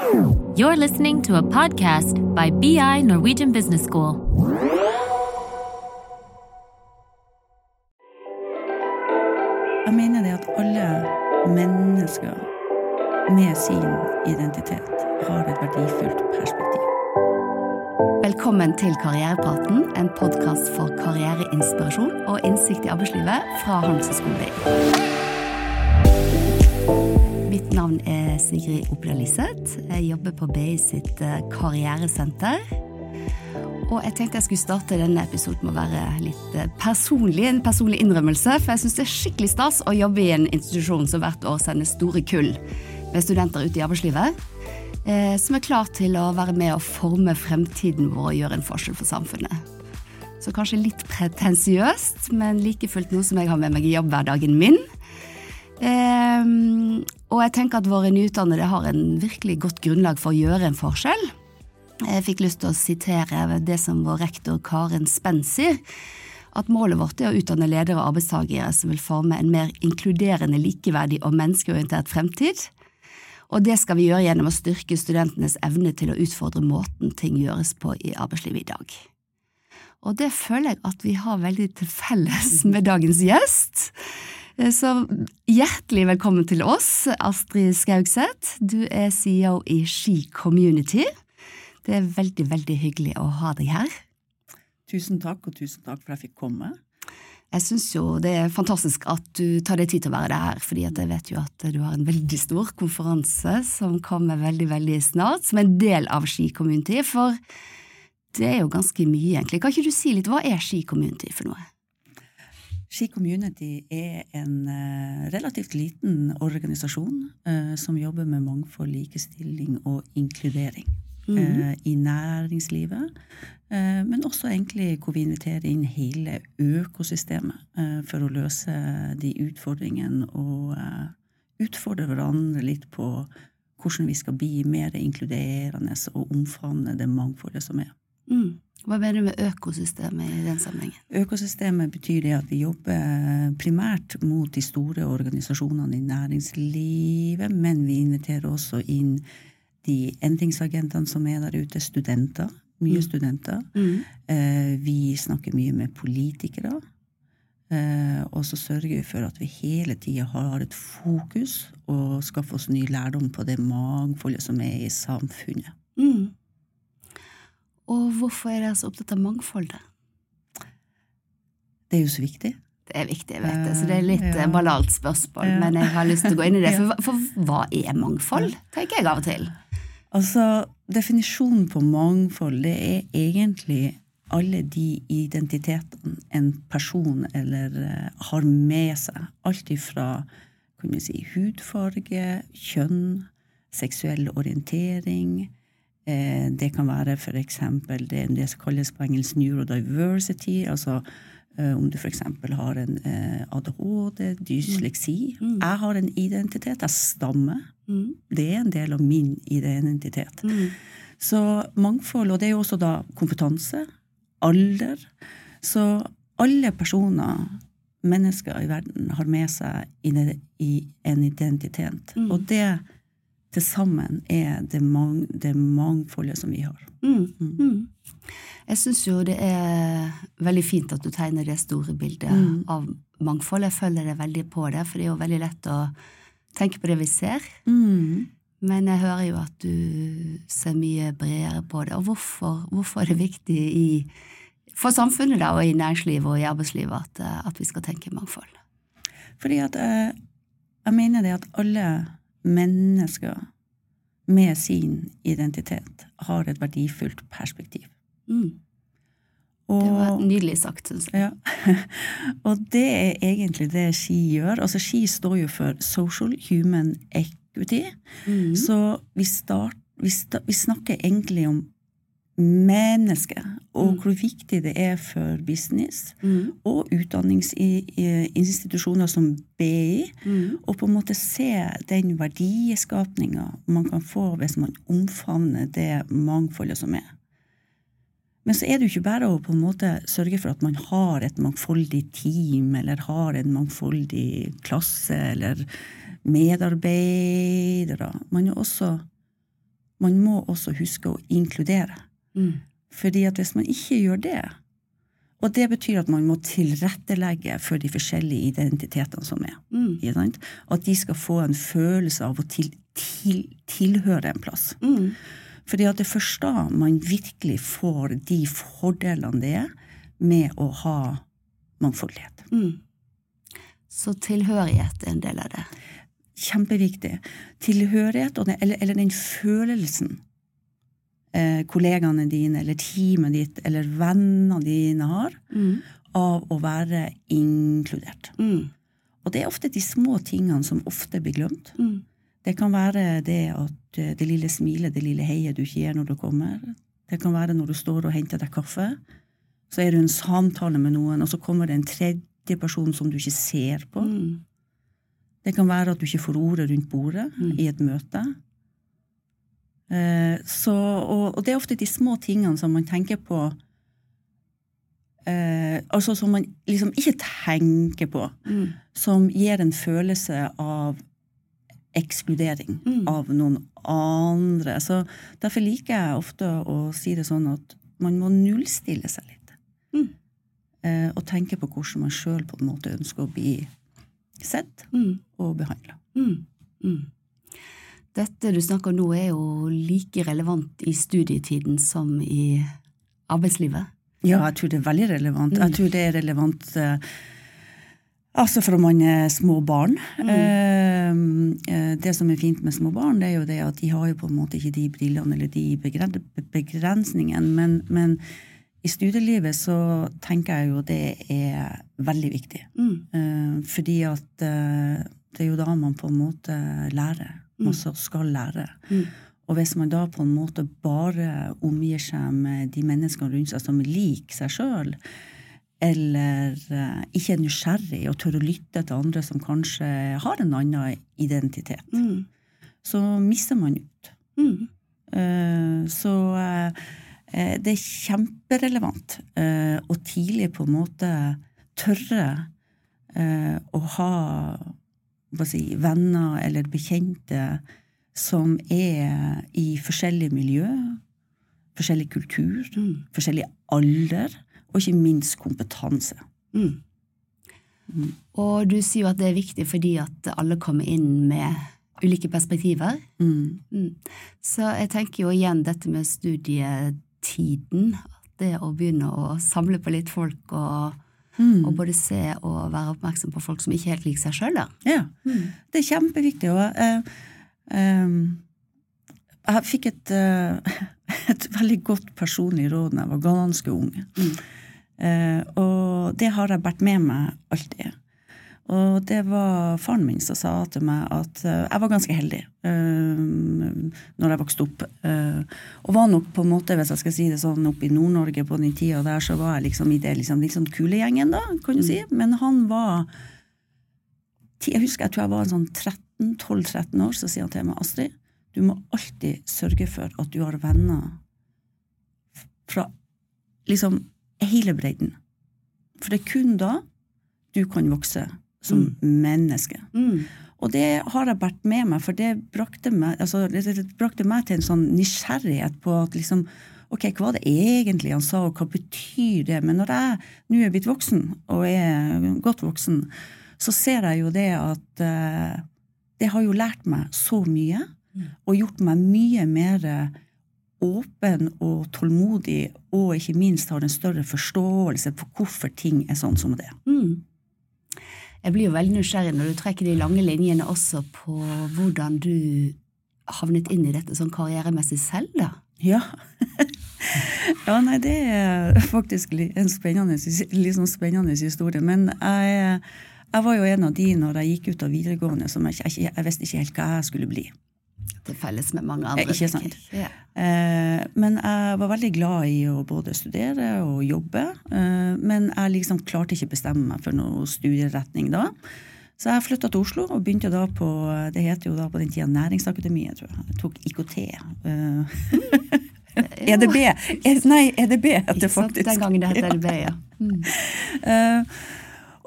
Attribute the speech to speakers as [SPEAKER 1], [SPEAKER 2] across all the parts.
[SPEAKER 1] You're listening to a podcast by BI Norwegian Business School.
[SPEAKER 2] Jeg mener det at alle mennesker med sin identitet har et verdifullt perspektiv.
[SPEAKER 3] Velkommen til Karrierepraten, en podkast for karriereinspirasjon og innsikt i arbeidslivet fra Handelshøyskolen BI. Mitt navn er Sigrid Opla Liseth. Jeg jobber på BI sitt eh, karrieresenter. Og jeg tenkte jeg skulle starte denne episoden med å være litt eh, personlig, en personlig innrømmelse. For jeg syns det er skikkelig stas å jobbe i en institusjon som hvert år sender store kull med studenter ut i arbeidslivet. Eh, som er klar til å være med og forme fremtiden vår og gjøre en forskjell for samfunnet. Så kanskje litt pretensiøst, men like fullt noe som jeg har med meg i jobbhverdagen min. Eh, og jeg tenker at våre nyutdannede har en virkelig godt grunnlag for å gjøre en forskjell. Jeg fikk lyst til å sitere det som vår rektor Karen Spenn sier, at målet vårt er å utdanne ledere og arbeidstakere som vil forme en mer inkluderende, likeverdig og menneskeorientert fremtid. Og det skal vi gjøre gjennom å styrke studentenes evne til å utfordre måten ting gjøres på i arbeidslivet i dag. Og det føler jeg at vi har veldig til felles med dagens gjest. Så hjertelig velkommen til oss, Astrid Skaugseth. Du er CEO i Ski Community. Det er veldig, veldig hyggelig å ha deg her.
[SPEAKER 2] Tusen takk, og tusen takk for at jeg fikk komme.
[SPEAKER 3] Jeg syns jo det er fantastisk at du tar deg tid til å være her, fordi jeg vet jo at du har en veldig stor konferanse som kommer veldig, veldig snart, som en del av Ski Community, for det er jo ganske mye, egentlig. Kan ikke du si litt, hva er Ski Community for noe?
[SPEAKER 2] Ski Community er en uh, relativt liten organisasjon uh, som jobber med mangfold, likestilling og inkludering. Mm. Uh, I næringslivet, men også egentlig hvor vi inviterer inn hele økosystemet for å løse de utfordringene og utfordre hverandre litt på hvordan vi skal bli mer inkluderende og omfavne det mangfoldet som er.
[SPEAKER 3] Mm. Hva mener du med økosystemet i den sammenhengen?
[SPEAKER 2] Økosystemet betyr det at vi jobber primært mot de store organisasjonene i næringslivet, men vi inviterer også inn de endringsagentene som er der ute, studenter. Mye mm. studenter. Mm. Eh, vi snakker mye med politikere. Eh, og så sørger vi for at vi hele tida har et fokus og skaffer oss ny lærdom på det mangfoldet som er i samfunnet. Mm.
[SPEAKER 3] Og hvorfor er dere så opptatt av mangfoldet?
[SPEAKER 2] Det er jo så viktig.
[SPEAKER 3] Det er viktig, jeg vet det, så det er litt ja. banalt spørsmål, ja. men jeg har lyst til å gå inn i det. For, for hva er mangfold, tenker jeg av og til.
[SPEAKER 2] Altså, definisjonen på mangfold, det er egentlig alle de identitetene en person eller uh, har med seg. Alt ifra kunne si, hudfarge, kjønn, seksuell orientering, Eh, det kan være f.eks. Det, det som kalles på engelsk neurodiversity. altså eh, om du f.eks. har en eh, ADHD, dysleksi. Mm. mm. Jeg har en identitet. Jeg stammer. Mm. Det er en del av min identitet. Mm. Så mangfold, og det er jo også da kompetanse, alder. Så alle personer, mennesker i verden, har med seg en identitet. Mm. Og det til sammen er det, mang, det, mangfoldet som vi har. Mm.
[SPEAKER 3] Mm. mm. Jeg syns jo det er veldig fint at du tegner det store bildet mm. av mangfold. Jeg følger deg veldig på det, for det er jo veldig lett å tenke på det vi ser. Mm. Men jeg hører jo at du ser mye bredere på det. Og hvorfor, hvorfor er det viktig i, for samfunnet da, og i næringslivet og i arbeidslivet at, at vi skal tenke mangfold?
[SPEAKER 2] Fordi at jeg, eh, jeg mener det at alle mennesker med sin identitet har et verdifullt perspektiv. Mm.
[SPEAKER 3] Og, det var nydelig sagt, syns jeg.
[SPEAKER 2] Ja. og det er egentlig det Ski gjør. Altså Ski står jo for Social Human Equity. Mm. Så vi, start, vi, sta, vi snakker egentlig om mennesket, og mm. hvor viktig det er for business mm. og utdanningsinstitusjoner som BI, mm. å på en måte se den verdiskapninga man kan få hvis man omfavner det mangfoldet som er. Men så er det jo ikke bare å på en måte sørge for at man har et mangfoldig team, eller har en mangfoldig klasse, eller medarbeidere. Man også man må også huske å inkludere.
[SPEAKER 3] Mm.
[SPEAKER 2] Fordi at hvis man ikke gjør det, og det betyr at man må tilrettelegge for de forskjellige identitetene som er,
[SPEAKER 3] Mm.
[SPEAKER 2] at de skal få en følelse av å til, til, tilhøre en plass.
[SPEAKER 3] Mm.
[SPEAKER 2] Fordi at det er først da man virkelig får de fordelene det er med å ha mangfoldighet.
[SPEAKER 3] Mm. Så tilhørighet er en del av det.
[SPEAKER 2] Kjempeviktig. Tilhørighet, eller, eller den følelsen eh, kollegaene dine eller teamet ditt eller vennene dine har
[SPEAKER 3] Mm.
[SPEAKER 2] av å være inkludert.
[SPEAKER 3] Mm.
[SPEAKER 2] Og det er ofte de små tingene som ofte blir glemt.
[SPEAKER 3] Mm.
[SPEAKER 2] Det kan være det at eh, det lille smilet, det lille heiet du ikke gir når du kommer. Det kan være når du står og henter deg kaffe. Så er du en samtale med noen, og så kommer det en tredje person som du ikke ser på.
[SPEAKER 3] Mm.
[SPEAKER 2] Det kan være at du ikke får ordet rundt bordet
[SPEAKER 3] Mm.
[SPEAKER 2] i et møte. Eh, så, og, og det er ofte de små tingene som man tenker på eh, Altså som man liksom ikke tenker på,
[SPEAKER 3] Mm.
[SPEAKER 2] som gir en følelse av ekskludering
[SPEAKER 3] Mm.
[SPEAKER 2] av noen andre. Så derfor liker jeg ofte å si det sånn at man må nullstille seg litt.
[SPEAKER 3] Mm.
[SPEAKER 2] Eh, og tenke på hvordan man sjøl på en måte ønsker å bli sett
[SPEAKER 3] Mm.
[SPEAKER 2] og behandla.
[SPEAKER 3] Mm. Mm. Dette du snakker om nå er jo like relevant i studietiden som i arbeidslivet.
[SPEAKER 2] Ja, jeg tror det er veldig relevant.
[SPEAKER 3] Mm.
[SPEAKER 2] Jeg tror det er relevant eh, altså fra man er små barn.
[SPEAKER 3] Mm.
[SPEAKER 2] Eh, eh, det som er fint med små barn, det er jo det at de har jo på en måte ikke de brillene eller de begrensningene, men, men i studielivet så tenker jeg jo det er veldig viktig.
[SPEAKER 3] Mm.
[SPEAKER 2] Fordi at det er jo da man på en måte lærer. Man som skal lære.
[SPEAKER 3] Mm.
[SPEAKER 2] Og hvis man da på en måte bare omgir seg med de menneskene rundt seg som liker seg sjøl, eller eh, ikke er nysgjerrig og tør å lytte til andre som kanskje har en annen identitet,
[SPEAKER 3] Mm.
[SPEAKER 2] så mister man ut.
[SPEAKER 3] Mm.
[SPEAKER 2] Eh, så eh, det er kjemperelevant å tidlig på en måte tørre å ha si, venner eller bekjente som er i forskjellige miljø, forskjellig kultur,
[SPEAKER 3] Mm.
[SPEAKER 2] forskjellig alder, og ikke minst kompetanse.
[SPEAKER 3] Mm.
[SPEAKER 2] Mm.
[SPEAKER 3] Og du sier jo at det er viktig fordi at alle kommer inn med ulike perspektiver.
[SPEAKER 2] Mm.
[SPEAKER 3] Mm. Så jeg tenker jo igjen dette med studietiden. Det å begynne å samle på litt folk og,
[SPEAKER 2] Mm.
[SPEAKER 3] og både se og være oppmerksom på folk som ikke helt liker seg sjøl, Ja.
[SPEAKER 2] Ja, det er kjempeviktig. Og uh, eh, jeg fikk et, uh, et veldig godt personlig råd da jeg var ganske ung.
[SPEAKER 3] Mm.
[SPEAKER 2] Eh, og det har jeg båret med meg alltid. Og det var faren min som sa til meg at eh, jeg var ganske heldig uh, når jeg vokste opp. eh, og var nok på en måte, hvis jeg skal si det sånn, oppe i Nord-Norge på den tida der, så var jeg liksom i det liksom, litt sånn kulegjengen, da, kan du si. Men han var Jeg husker jeg tror jeg var sånn 13, 12-13 år, så sier han til meg, Astrid, du må alltid sørge for at du har venner fra liksom hele bredden. For det er kun da du kan vokse som menneske.
[SPEAKER 3] Mm.
[SPEAKER 2] Og det har jeg båret med meg, for det brakte meg, altså, det, brakte meg til en sånn nysgjerrighet på at liksom Ok, hva var det egentlig han sa, og hva betyr det? Men når jeg nå er blitt voksen, og er godt voksen, så ser jeg jo det at uh, det har jo lært meg så mye, og gjort meg mye mer åpen og tålmodig, og ikke minst har en større forståelse for hvorfor ting er sånn som det.
[SPEAKER 3] Mm. Jeg blir jo veldig nysgjerrig når du trekker de lange linjene også på hvordan du havnet inn i dette sånn karrieremessig selv, da.
[SPEAKER 2] Ja. ja, nei, det er faktisk en spennende, sånn spennende historie. Men jeg, jeg var jo en av de når jeg gikk ut av videregående som jeg, jeg, jeg visste ikke helt hva jeg skulle bli.
[SPEAKER 3] Til felles med mange andre.
[SPEAKER 2] Ikke sant.
[SPEAKER 3] Ja.
[SPEAKER 2] Eh, men jeg var veldig glad i å både studere og jobbe. Eh, men jeg liksom klarte ikke bestemme meg for noen studieretning da. Så jeg flytta til Oslo og begynte da på det heter jo da på den tida Næringsakademiet, tror jeg. Jeg tok IKT. Eh, EDB! Eh, Nei, EDB heter det faktisk.
[SPEAKER 3] Den gangen det het EDB, ja. Mm.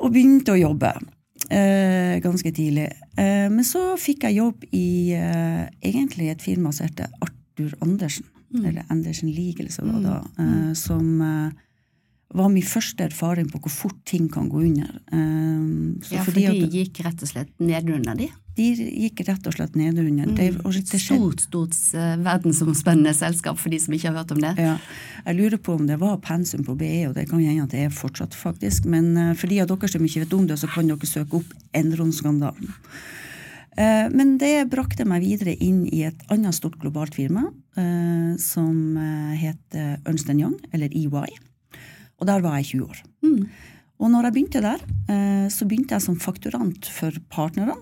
[SPEAKER 2] Og begynte å jobbe eh, ganske tidlig. Eh, men så fikk jeg jobb i eh, egentlig et firma som heter Arthur Andersen,
[SPEAKER 3] Mm.
[SPEAKER 2] eller Andersen Legal, som var da, eh, som eh, var min første erfaring på hvor fort ting kan gå under. Eh, så
[SPEAKER 3] Ja, for de
[SPEAKER 2] at
[SPEAKER 3] gikk rett og slett nedunder, de.
[SPEAKER 2] de gikk rett og slett nedunder. Det, og det
[SPEAKER 3] Stort, stort eh, verdensomspennende selskap for de som ikke har hørt om det.
[SPEAKER 2] Ja, jeg lurer på om det var pensum på BE, og det kan hende at det er fortsatt, faktisk. Men eh, for de av dere som ikke vet om det, så kan dere søke opp Enron-skandalen. Eh, Men det brakte meg videre inn i et annet stort globalt firma, som het heter Ernst Young, eller EY. Og der var jeg 20 år.
[SPEAKER 3] Mm.
[SPEAKER 2] Og når jeg begynte der, eh, så begynte jeg som fakturant for partnerne.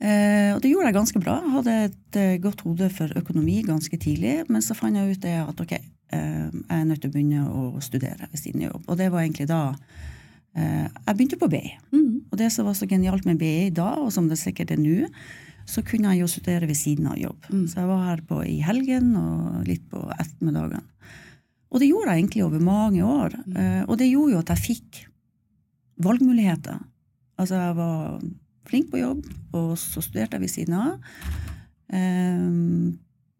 [SPEAKER 2] Eh, Og det gjorde jeg ganske bra. Jeg hadde et eh, godt hode for økonomi ganske tidlig. Men så fant jeg ut det at ok, jeg er nødt til å begynne å studere ved siden av jobb. Og det var egentlig da jeg begynte på BI.
[SPEAKER 3] Mm.
[SPEAKER 2] Og det som var så genialt med BI da, og som det sikkert er nå, så kunne jeg jo studere ved siden av jobb. Så jeg var her på i helgen og litt på ettermiddagene. Og det gjorde jeg egentlig over mange år. Eh, og det gjorde jo at jeg fikk valgmuligheter. Altså, jeg var flink på jobb, og så studerte jeg ved siden av. Um,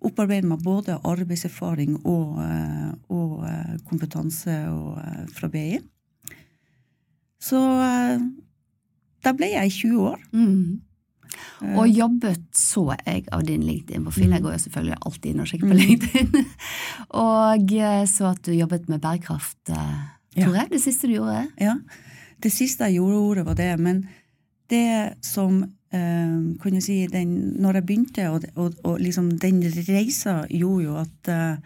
[SPEAKER 2] Opparbeidet meg både arbeidserfaring og, eh, og eh, kompetanse og, eh, fra BI. Så da der ble jeg i 20 år.
[SPEAKER 3] Mm.
[SPEAKER 2] Eh,
[SPEAKER 3] Og jobbet, så jeg av din LinkedIn-profil, jeg går jo selvfølgelig alltid inn og sjekker på
[SPEAKER 2] Mm.
[SPEAKER 3] LinkedIn, og eh, så at du jobbet med bærekraft, eh, tror jeg, det siste du gjorde.
[SPEAKER 2] Ja, det siste jeg gjorde var det, men det som eh, kan jeg si, den, Når jeg begynte, og, og, og liksom den reisa gjorde jo at eh,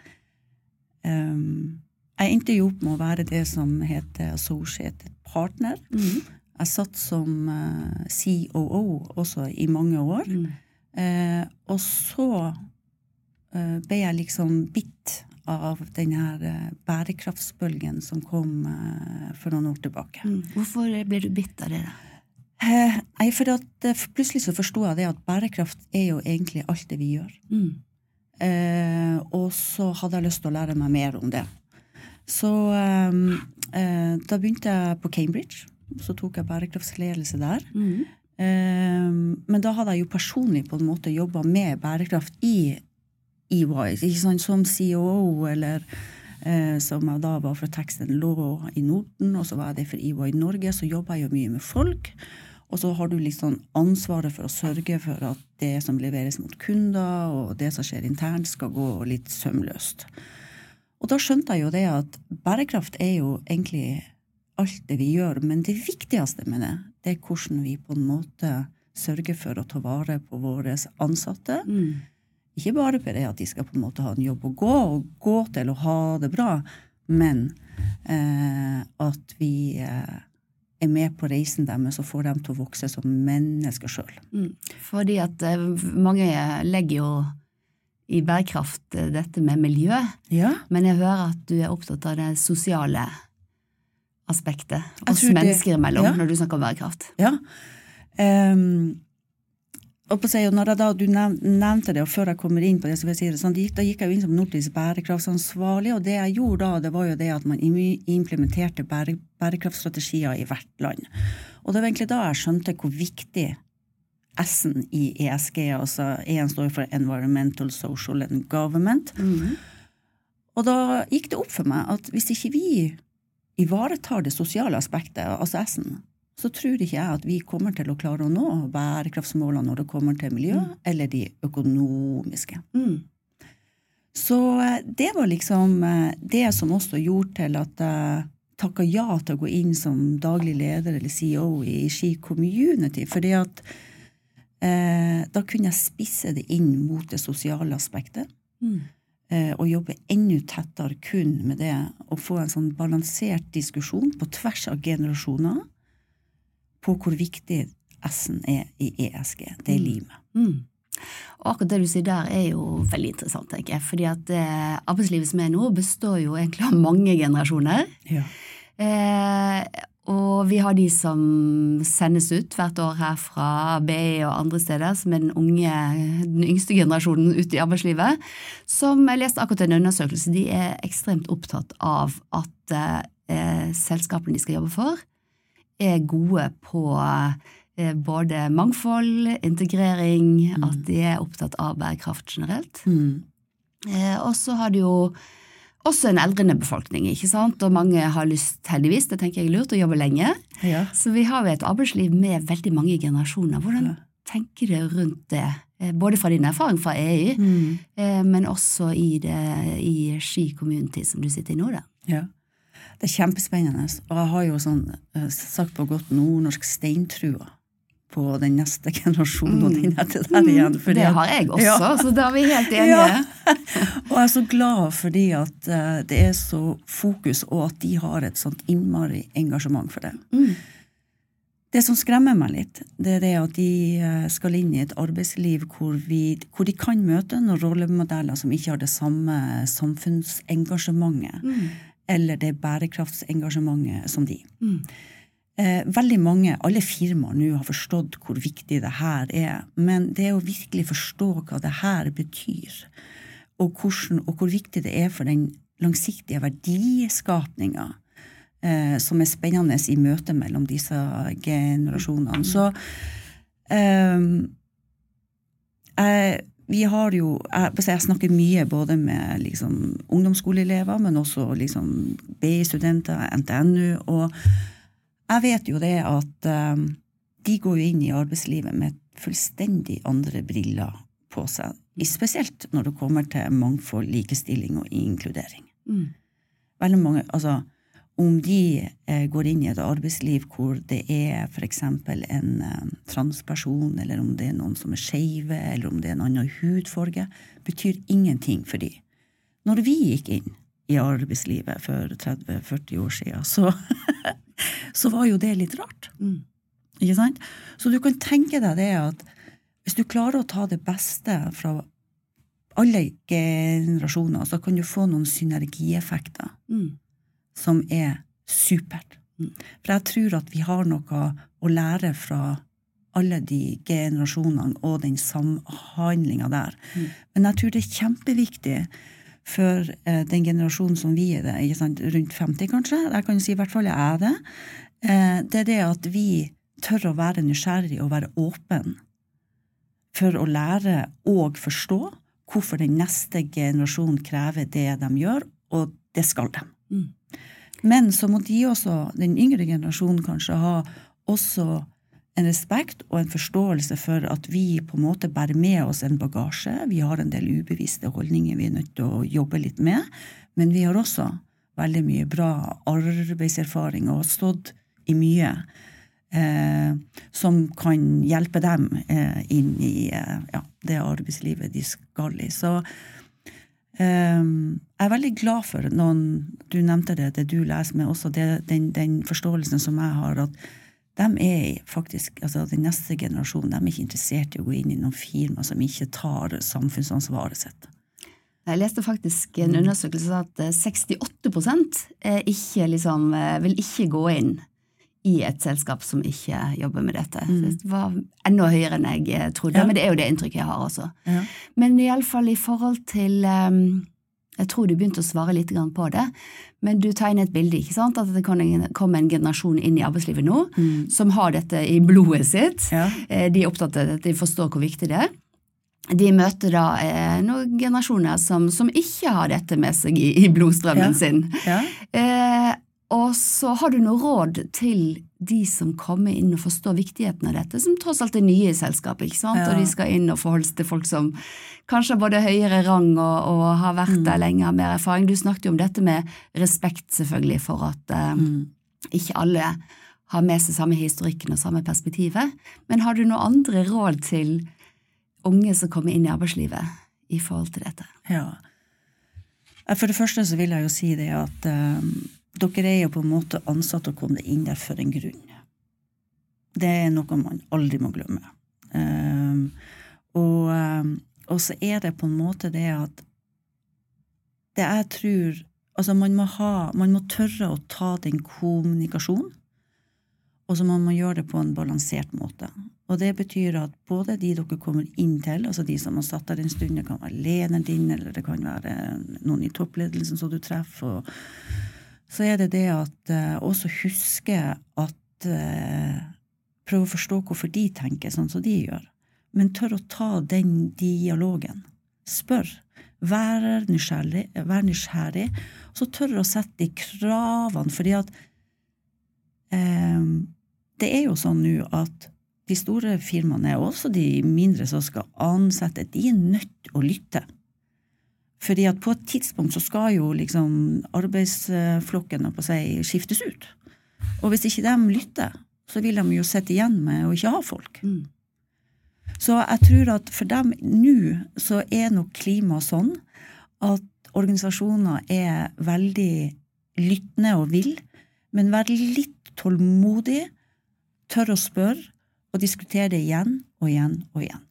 [SPEAKER 2] em, Jeg endte jo opp med å være det som heter associated partner.
[SPEAKER 3] Mm.
[SPEAKER 2] Jeg satt som eh, COO også i mange år.
[SPEAKER 3] Mm.
[SPEAKER 2] Eh, og så eh, ble jeg liksom bitt av den her eh, bærekraftsbølgen som kom eh, for noen år tilbake.
[SPEAKER 3] Mm. Hvorfor ble du bitt av det? da?
[SPEAKER 2] Eh, nei, for at, plutselig så forsto jeg det at bærekraft er jo egentlig alt det vi gjør.
[SPEAKER 3] Mm.
[SPEAKER 2] Eh, og så hadde jeg lyst til å lære meg mer om det. Så da begynte jeg på Cambridge. Så tok jeg bærekraftsledelse der.
[SPEAKER 3] Mm.
[SPEAKER 2] Eh, men da hadde jeg jo personlig på en måte jobba med bærekraft i EY, ikke sant, som COO, eller eh, som jeg da var fra Teksten lå i Norden, og så var jeg det for EY Norge, så jobba jeg jo mye med folk. Og så har du liksom ansvaret for å sørge for at det som leveres mot kunder, og det som skjer internt, skal gå litt sømløst. Og da skjønte jeg jo det at bærekraft er jo egentlig alt det vi gjør, men det viktigste med det, det er hvordan vi på en måte sørger for å ta vare på våre ansatte.
[SPEAKER 3] Mm.
[SPEAKER 2] Ikke bare på det at de skal på en måte ha en jobb å gå, og gå til og ha det bra, men eh, at vi eh, er med på reisen deres og får dem til å vokse som mennesker sjøl.
[SPEAKER 3] Mm. Fordi at eh, mange legger jo i bærekraft eh, dette med miljø,
[SPEAKER 2] Ja.
[SPEAKER 3] men jeg hører at du er opptatt av det sosiale aspektet oss
[SPEAKER 2] tror det-
[SPEAKER 3] mennesker imellom
[SPEAKER 2] ja.
[SPEAKER 3] når du snakker om bærekraft.
[SPEAKER 2] ja. Um, og på seg, når jeg da, du nevnte det, og før jeg kommer inn på det, så vil jeg si det sånn, da gikk- jeg jo inn som nordisk bærekraftsansvarlig, og det jeg gjorde da, det var jo det at man implementerte bære, bærekraftstrategier i hvert land. Og det var egentlig da jeg skjønte hvor viktig S-en i ESG, altså E-en står for Environmental, Social and Government,
[SPEAKER 3] Mm.
[SPEAKER 2] og da gikk det opp for meg at hvis ikke vi ivaretar det sosiale aspektet, altså S-en, så tror ikke jeg at vi kommer til å klare å nå bærekraftsmålene når det kommer til miljø, eller de økonomiske.
[SPEAKER 3] Mm.
[SPEAKER 2] Så eh, det var liksom eh, det som også gjorde til at jeg takka ja til å gå inn som daglig leder eller CEO i Ski Community, fordi at eh, da kunne jeg spisse det inn mot det sosiale aspektet
[SPEAKER 3] Mm.
[SPEAKER 2] Eh, og jobbe enda tettere kun med det, og få en sånn balansert diskusjon på tvers av generasjoner på hvor viktig S-en er i ESG. Det er limet.
[SPEAKER 3] Mm. Og akkurat det du sier der er jo veldig interessant, tenker jeg. Fordi at eh, arbeidslivet som er nå, består jo egentlig av mange generasjoner.
[SPEAKER 2] Ja.
[SPEAKER 3] Eh, og vi har de som sendes ut hvert år her fra BI og andre steder, som er den unge, den yngste generasjonen ute i arbeidslivet. Som jeg leste akkurat en undersøkelse, de er ekstremt opptatt av at eh, selskapene de skal jobbe for, er gode på eh, både mangfold, integrering, at de er opptatt av bærekraft generelt.
[SPEAKER 2] Mm.
[SPEAKER 3] Eh, og så har de jo også en eldrende befolkning, ikke sant, og mange har lyst, heldigvis, det tenker jeg er lurt, å jobbe lenge.
[SPEAKER 2] Ja.
[SPEAKER 3] Så vi har jo et arbeidsliv med veldig mange generasjoner. Hvordan tenker du rundt det, Eh, både fra din erfaring fra EU,
[SPEAKER 2] Mm.
[SPEAKER 3] eh, men også i, det, i Ski community som du sitter i nå, da?
[SPEAKER 2] ja. Det er kjempespennende. Og jeg har jo sånn, eh, sagt på godt nordnorsk, steintrua på den neste generasjonen og den etter der igjen. fordi
[SPEAKER 3] det har jeg også,
[SPEAKER 2] Ja.
[SPEAKER 3] så da er vi helt enige.
[SPEAKER 2] Ja. Og jeg er så glad fordi at eh, det er så fokus, og at de har et sånt innmari engasjement for det.
[SPEAKER 3] Mm.
[SPEAKER 2] Det som skremmer meg litt, det er det at de eh, skal inn i et arbeidsliv hvor, vi, hvor de kan møte noen rollemodeller som ikke har det samme samfunnsengasjementet
[SPEAKER 3] Mm.
[SPEAKER 2] eller det bærekraftsengasjementet som de.
[SPEAKER 3] Mm.
[SPEAKER 2] Eh, veldig mange, alle firmaer nå har forstått hvor viktig det her er, men det å virkelig forstå hva det her betyr, og, hvordan, og hvor viktig det er for den langsiktige verdiskapninga eh, som er spennende i møte mellom disse generasjonene. Så eh, jeg, vi har jo jeg, jeg snakker mye både med liksom, ungdomsskoleelever, men også liksom, BI-studenter, NTNU. og jeg vet jo det at um, de går jo inn i arbeidslivet med fullstendig andre briller på seg. Spesielt når det kommer til mangfold, likestilling og inkludering.
[SPEAKER 3] Mm.
[SPEAKER 2] Veldig mange, altså Om de eh, går inn i et arbeidsliv hvor det er f.eks. en eh, transperson, eller om det er noen som er skeive, eller om det er en annen hudfarge, betyr ingenting for de. Når vi gikk inn i arbeidslivet for 30-40 år siden, så, så var jo det litt rart.
[SPEAKER 3] Mm.
[SPEAKER 2] Ikke sant? Så du kan tenke deg det at hvis du klarer å ta det beste fra alle generasjoner, så kan du få noen synergieffekter
[SPEAKER 3] Mm.
[SPEAKER 2] som er supert.
[SPEAKER 3] Mm.
[SPEAKER 2] For jeg tror at vi har noe å lære fra alle de generasjonene og den samhandlinga der.
[SPEAKER 3] Mm.
[SPEAKER 2] Men jeg tror det er kjempeviktig for eh, den generasjonen som vi er det, rundt 50 kanskje, jeg kan si i hvert fall jeg er det, eh, det er det at vi tør å være nysgjerrig og være åpen for å lære og forstå hvorfor den neste generasjonen krever det de gjør, og det skal de.
[SPEAKER 3] Mm.
[SPEAKER 2] Men så må de også, den yngre generasjonen kanskje, ha også en respekt og en forståelse for at vi på en måte bærer med oss en bagasje. Vi har en del ubevisste holdninger vi er nødt til å jobbe litt med, men vi har også veldig mye bra arbeidserfaring og har stått i mye eh, som kan hjelpe dem eh, inn i eh, ja, det arbeidslivet de skal i. Så eh, jeg er veldig glad for noen Du nevnte det, det du leser, men også det, den, den forståelsen som jeg har, at de er faktisk, altså Den neste generasjonen de er ikke interessert i å gå inn i noen firma som ikke tar samfunnsansvaret sitt.
[SPEAKER 3] Jeg leste faktisk en undersøkelse at eh, 68 er ikke, liksom, eh, vil ikke gå inn i et selskap som ikke jobber med dette. Det var enda høyere enn jeg eh, trodde,
[SPEAKER 2] Ja.
[SPEAKER 3] men det er jo det inntrykket jeg har også.
[SPEAKER 2] Ja.
[SPEAKER 3] Men iallfall i forhold til eh, Jeg tror du begynte å svare litt på det, men du tegner et bilde, ikke sant? At det kan komme en generasjon inn i arbeidslivet nå som har dette i blodet sitt.
[SPEAKER 2] Ja.
[SPEAKER 3] Eh, De er opptatt av dette, de forstår hvor viktig det er. De møter da eh, noen generasjoner som, som ikke har dette med seg i, i blodstrømmen
[SPEAKER 2] Ja.
[SPEAKER 3] sin.
[SPEAKER 2] Ja.
[SPEAKER 3] Eh, og så har du noe råd til de som kommer inn og forstår viktigheten av dette, som tross alt er nye i selskapet, ikke sant?
[SPEAKER 2] Ja.
[SPEAKER 3] og de skal inn og forholde seg til folk som kanskje har både høyere rang og, og har vært
[SPEAKER 2] Mm.
[SPEAKER 3] der lenge, har mer erfaring. Du snakket jo om dette med respekt, selvfølgelig, for at eh,
[SPEAKER 2] Mm.
[SPEAKER 3] ikke alle har med seg samme historikken og samme perspektivet. Men har du noen andre råd til unge som kommer inn i arbeidslivet i forhold til dette?
[SPEAKER 2] Ja. For det første så vil jeg jo si det at eh, dere er jo på en måte ansatt og kommet inn der for en grunn. Det er noe man aldri må glemme. Um, og, eh, og så er det på en måte det at det jeg tror Altså, man må ha Man må tørre å ta den kommunikasjonen, og så må man gjøre det på en balansert måte. Og det betyr at både de dere kommer inn til, altså de som har satt der en stund, det kan være lederen din, eller det kan være noen i toppledelsen som du treffer, og så er det det at eh, også huske at eh, prøve å forstå hvorfor de tenker sånn som de gjør, men tør å ta den dialogen. Spør. Vær nysgjerrig, vær nysgjerrig så tør å sette de kravene, fordi at eh, det er jo sånn nå at de store firmaene, og også de mindre som skal ansette, de er nødt til å lytte. Fordi at på et tidspunkt så skal jo liksom arbeidsflokken på seg skiftes ut. Og hvis ikke de lytter, så vil de jo sitte igjen med å ikke ha folk.
[SPEAKER 3] Mm.
[SPEAKER 2] Så jeg tror at for dem nå så er nok klimaet sånn at organisasjoner er veldig lyttende og vil, men vær litt tålmodig, tør å spørre og diskutere det igjen og igjen og igjen.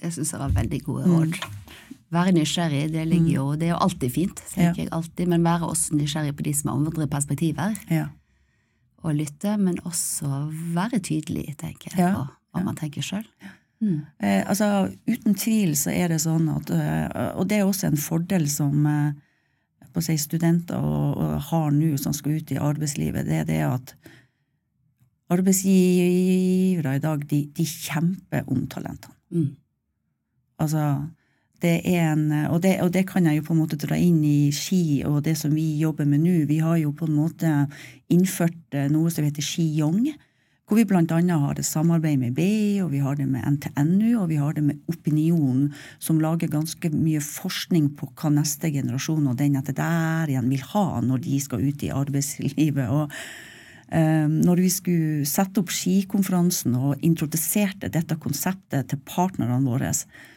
[SPEAKER 3] Det syns jeg var veldig gode råd. Være nysgjerrig, det ligger jo, det er jo alltid fint, tenker
[SPEAKER 2] Ja.
[SPEAKER 3] jeg alltid, men være også nysgjerrig på de som har andre perspektiver,
[SPEAKER 2] Ja.
[SPEAKER 3] og lytte, men også være tydelig, tenker jeg,
[SPEAKER 2] Ja,
[SPEAKER 3] på hva man tenker sjøl. Mm.
[SPEAKER 2] Eh, altså, uten tvil så er det sånn at eh, Og det er også en fordel som eh, på å si, studenter og, og har nå som skal ut i arbeidslivet, det er det at arbeidsgivere i dag, de, de kjemper om talentene.
[SPEAKER 3] Mm.
[SPEAKER 2] Altså, det er en, og, det, og det kan jeg jo på en måte dra inn i Ski og det som vi jobber med nå. Vi har jo på en måte innført eh, noe som heter Ski Yong, hvor vi annet har et samarbeid med BI, og vi har det med NTNU, og vi har det med Opinion, som lager ganske mye forskning på hva neste generasjon og den etter der igjen vil ha når de skal ut i arbeidslivet. og Når vi skulle sette opp skikonferansen og introduserte dette konseptet til partnerne våre,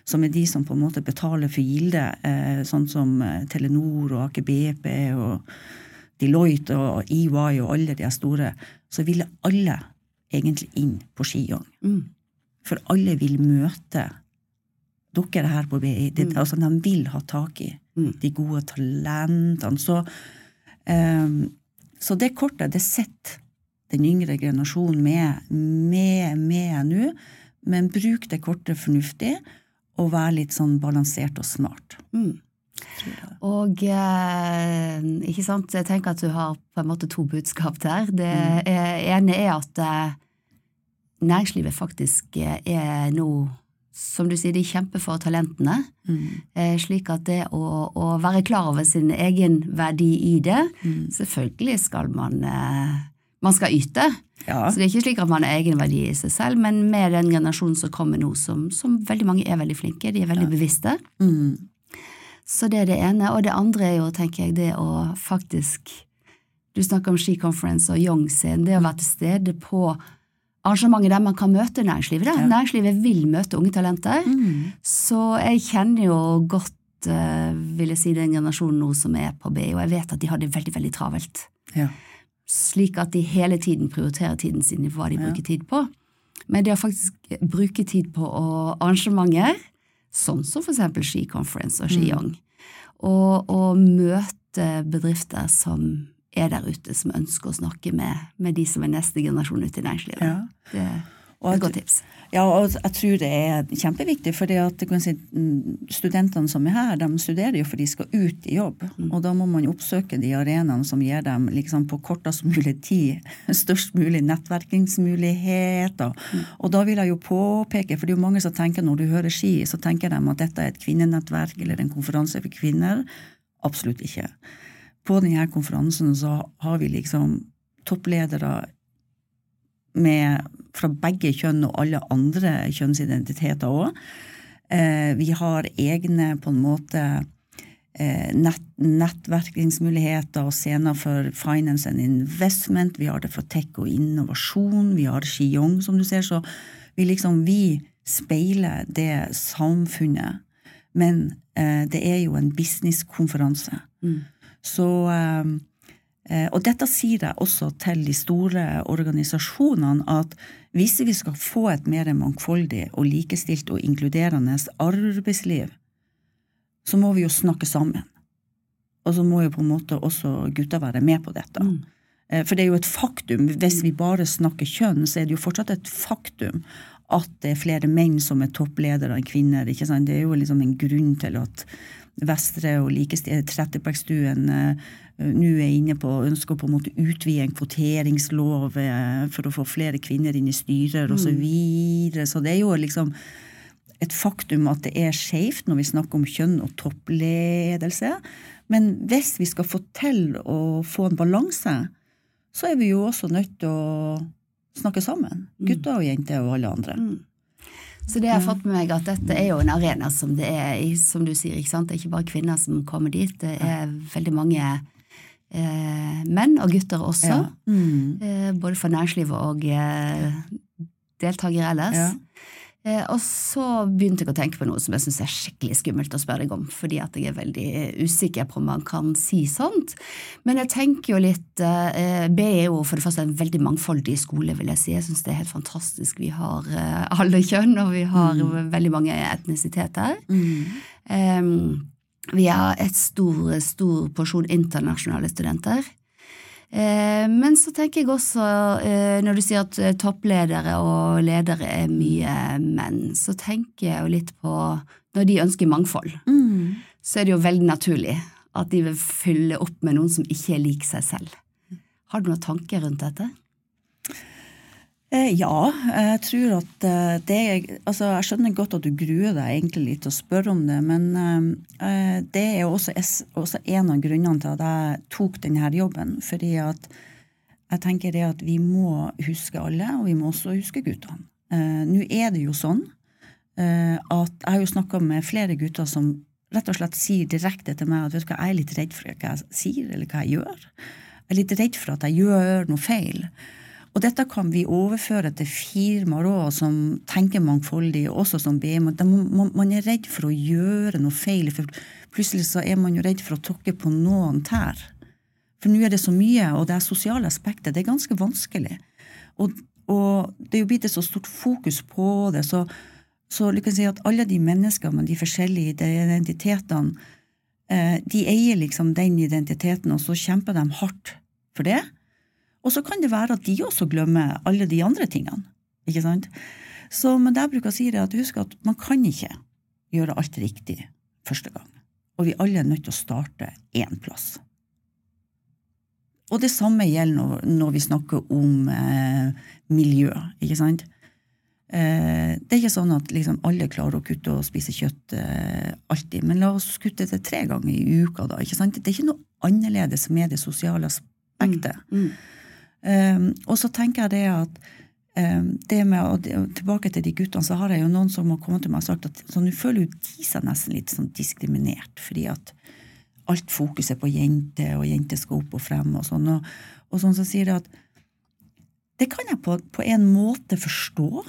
[SPEAKER 2] som er de som på en måte betaler for gildet, eh, sånn som eh, Telenor og Aker BP og Deloitte og EY og alle de store, så ville alle egentlig inn på Skiong.
[SPEAKER 3] Mm.
[SPEAKER 2] For alle vil møte dere her på BI. Det, altså, de vil ha tak i
[SPEAKER 3] Mm.
[SPEAKER 2] de gode talentene. Så, um, så det kortet, det sitter den yngre generasjonen med, med, med nå, men bruk det korte fornuftig, og vær litt sånn balansert og smart.
[SPEAKER 3] Mm. Og eh, ikke sant, jeg tenker at du har på en måte to budskap der. Det
[SPEAKER 2] Mm.
[SPEAKER 3] ene er at eh, næringslivet faktisk eh, er nå, som du sier, de kjemper for talentene. Eh, slik at det å, å være klar over sin egen verdi i det,
[SPEAKER 2] Mm.
[SPEAKER 3] selvfølgelig skal man eh, man skal yte.
[SPEAKER 2] Ja.
[SPEAKER 3] Så det er ikke slik at man har egen verdi i seg selv, men med den generasjonen som kommer nå, som, som veldig mange er veldig flinke, de er veldig bevisste.
[SPEAKER 2] Mm.
[SPEAKER 3] Så det er det ene. Og det andre er jo, tenker jeg, det å faktisk Du snakker om Ski Conference og Young Scene. Det å være til stede på arrangementer der man kan møte næringslivet.
[SPEAKER 2] Ja.
[SPEAKER 3] Næringslivet vil møte unge talenter.
[SPEAKER 2] Mm.
[SPEAKER 3] Så jeg kjenner jo godt, eh, vil jeg si, den generasjonen nå som er på BI, og jeg vet at de har det veldig, veldig travelt.
[SPEAKER 2] Ja.
[SPEAKER 3] Slik at de hele tiden prioriterer tiden sin i hva de
[SPEAKER 2] Ja.
[SPEAKER 3] bruker tid på. Men det å faktisk bruke tid på arrangementer, sånn som for eksempel Ski Conference og Ski
[SPEAKER 2] Mm.
[SPEAKER 3] Young, og, og møte bedrifter som er der ute, som ønsker å snakke med, med de som er neste generasjon ute i næringslivet.
[SPEAKER 2] Ja.
[SPEAKER 3] Det
[SPEAKER 2] Og at-
[SPEAKER 3] tips.
[SPEAKER 2] Ja, og jeg tror det er kjempeviktig, for si, mm, studentene som er her, de studerer jo for de skal ut i jobb. Og da må man oppsøke de arenaene som gir dem liksom, på kortest mulig tid størst mulig nettverkingsmuligheter. Og da vil jeg jo påpeke, for det er jo mange som tenker når du hører ski, så tenker de at dette er et kvinnenettverk eller en konferanse for kvinner. Absolutt ikke. På denne konferansen så har vi liksom toppledere med, fra begge kjønn og alle andre kjønnsidentiteter òg. Eh, vi har egne på en måte eh, nett, nettverkingsmuligheter og scener for finance and investment. Vi har det for tech og innovasjon. Vi har Xiong, som du ser. Så vi liksom vi speiler det samfunnet. Men eh, det er jo en businesskonferanse.
[SPEAKER 3] Mm.
[SPEAKER 2] Så eh, Eh, Og dette sier jeg også til de store organisasjonene, at hvis vi skal få et mer mangfoldig og likestilt og inkluderende arbeidsliv, så må vi jo snakke sammen. Og så må jo på en måte også gutta være med på dette.
[SPEAKER 3] Mm.
[SPEAKER 2] Eh, For det er jo et faktum, hvis vi bare snakker kjønn, så er det jo fortsatt et faktum at det er flere menn som er toppledere enn kvinner. ikke sant? Det er jo liksom en grunn til at Vestre og Trettebergstuen eh, nå er inne på ønsker på en måte utvide en kvoteringslov eh, for å få flere kvinner inn i styrer osv. Så, mm. videre. så det er jo liksom et faktum at det er skjevt når vi snakker om kjønn og toppledelse. Men hvis vi skal få til å få en balanse, så er vi jo også nødt til å snakke sammen. Mm. Gutter og jenter og alle andre. Mm.
[SPEAKER 3] Så det har jeg fått med meg at dette er jo en arena som det er som du sier, ikke sant? det er ikke bare kvinner som kommer dit, det er veldig mange eh, menn og gutter også. Ja. Mm. Eh, både for næringslivet og eh, deltakere ellers. Ja. Eh, og så begynte jeg å tenke på noe som jeg syns er skikkelig skummelt å spørre deg om, fordi at jeg er veldig usikker på om man kan si sånt. Men jeg tenker jo litt eh, B er jo for det første en veldig mangfoldig skole, vil jeg si. Jeg syns det er helt fantastisk. Vi har eh, alle kjønn, og vi har mm. veldig mange etnisiteter. Mm. Um, vi har et stor, stor porsjon internasjonale studenter. Eh, men så tenker jeg også, eh, når du sier at eh, toppledere og ledere er mye menn, så tenker jeg jo litt på når de ønsker mangfold, mm. så er det jo veldig naturlig at de vil fylle opp med noen som ikke er lik seg selv. Har du noen tanker rundt dette?
[SPEAKER 2] Eh, ja, jeg tror at eh, det Altså, jeg skjønner godt at du gruer deg egentlig litt til å spørre om det, men eh, det er også, også en av grunnene til at jeg tok denne jobben. Fordi at jeg tenker det at vi må huske alle, og vi må også huske guttene. Nå er det jo sånn at jeg har jo snakka med flere gutter som rett og slett sier direkte til meg at vet du hva, jeg er litt redd for hva jeg sier, eller hva jeg gjør. Jeg er litt redd for at jeg gjør noe feil. Og dette kan vi overføre til firmaer òg, som tenker mangfoldig, også som BM. Man er redd for å gjøre noe feil, for plutselig så er man jo redd for å tråkke på noen tær. For nå er det så mye, og det er sosiale aspekter. Det er ganske vanskelig. Og, og det er jo blitt et så stort fokus på det, så, så du kan si at alle de menneskene med de forskjellige identitetene, eh, de eier liksom den identiteten, og så kjemper de hardt for det. Og så kan det være at de også glemmer alle de andre tingene. Ikke sant? Så, men det jeg bruker å si, er at husk at man kan ikke gjøre alt riktig første gang. Og vi alle er nødt til å starte én plass. Og det samme gjelder når, når vi snakker om eh, miljø, ikke sant? Eh, det er ikke sånn at liksom, alle klarer å kutte og spise kjøtt eh, alltid, men la oss kutte det tre ganger i uka, da. ikke sant? Det er ikke noe annerledes med det sosiale aspektet. Mm, mm. Um, og så tenker jeg det at um, det med å, Tilbake til de guttene, så har jeg jo noen som har kommet til meg og sagt at så nå føler jo de seg nesten litt sånn diskriminert, fordi at alt fokuset på jenter, og jenter skal opp og frem og sånn. Og, og sånn så sier det at det kan jeg på, på en måte forstå.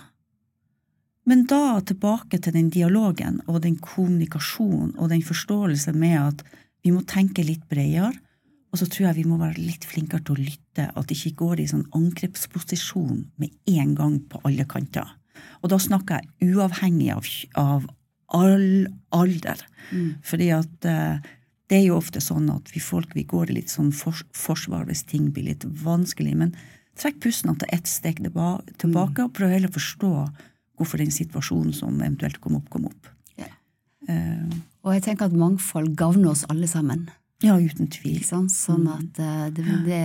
[SPEAKER 2] Men da tilbake til den dialogen og den kommunikasjonen og den forståelse med at vi må tenke litt bredere, og så tror jeg vi må være litt flinkere til å lytte, at det ikke går i sånn angrepsposisjon med en gang på alle kanter. Og da snakker jeg uavhengig av, av all alder. Mm. Fordi at uh, det er jo ofte sånn at vi folk vi går i litt sånn for, forsvar hvis ting blir litt vanskelig. Men trekk pusten til ett steg tilbake, mm. og prøv heller å forstå hvorfor den situasjonen som eventuelt kom opp, kom opp. Ja.
[SPEAKER 3] Uh, og jeg tenker at mangfold gagner oss alle sammen.
[SPEAKER 2] Ja, uten tvil.
[SPEAKER 3] Sånn, sånn at uh, det, det,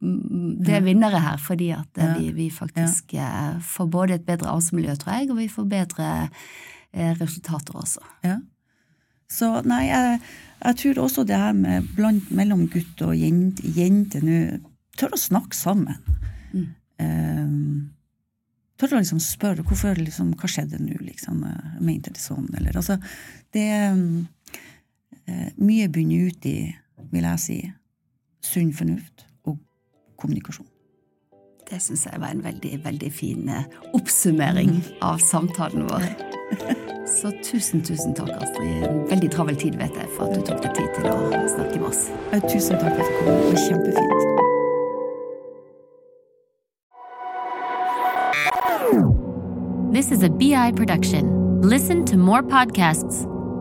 [SPEAKER 3] det, er vinnere her, fordi at uh, vi, vi, faktisk uh, får både et bedre arbeidsmiljø, tror jeg, og vi får bedre resultater også.
[SPEAKER 2] Ja. Så nei, jeg, jeg, tror også det her med blant, mellom gutt og jente, jente nå Tør å snakke sammen. Mm. Um, tør å liksom spørre hvorfor, liksom, hva skjedde nå, liksom. Mente det sånn, eller altså Det um, Eh, mye bunner ut i, vil jeg si, sunn fornuft og kommunikasjon.
[SPEAKER 3] Det syns jeg var en veldig, veldig fin eh, oppsummering mm. av samtalen vår. Så tusen, tusen takk, Astrid. En veldig travel tid, vet jeg, for at du tok deg tid til å snakke med oss.
[SPEAKER 2] Tusen takk for at du kom. Det var kjempefint.
[SPEAKER 1] This is a BI production. Listen to more podcasts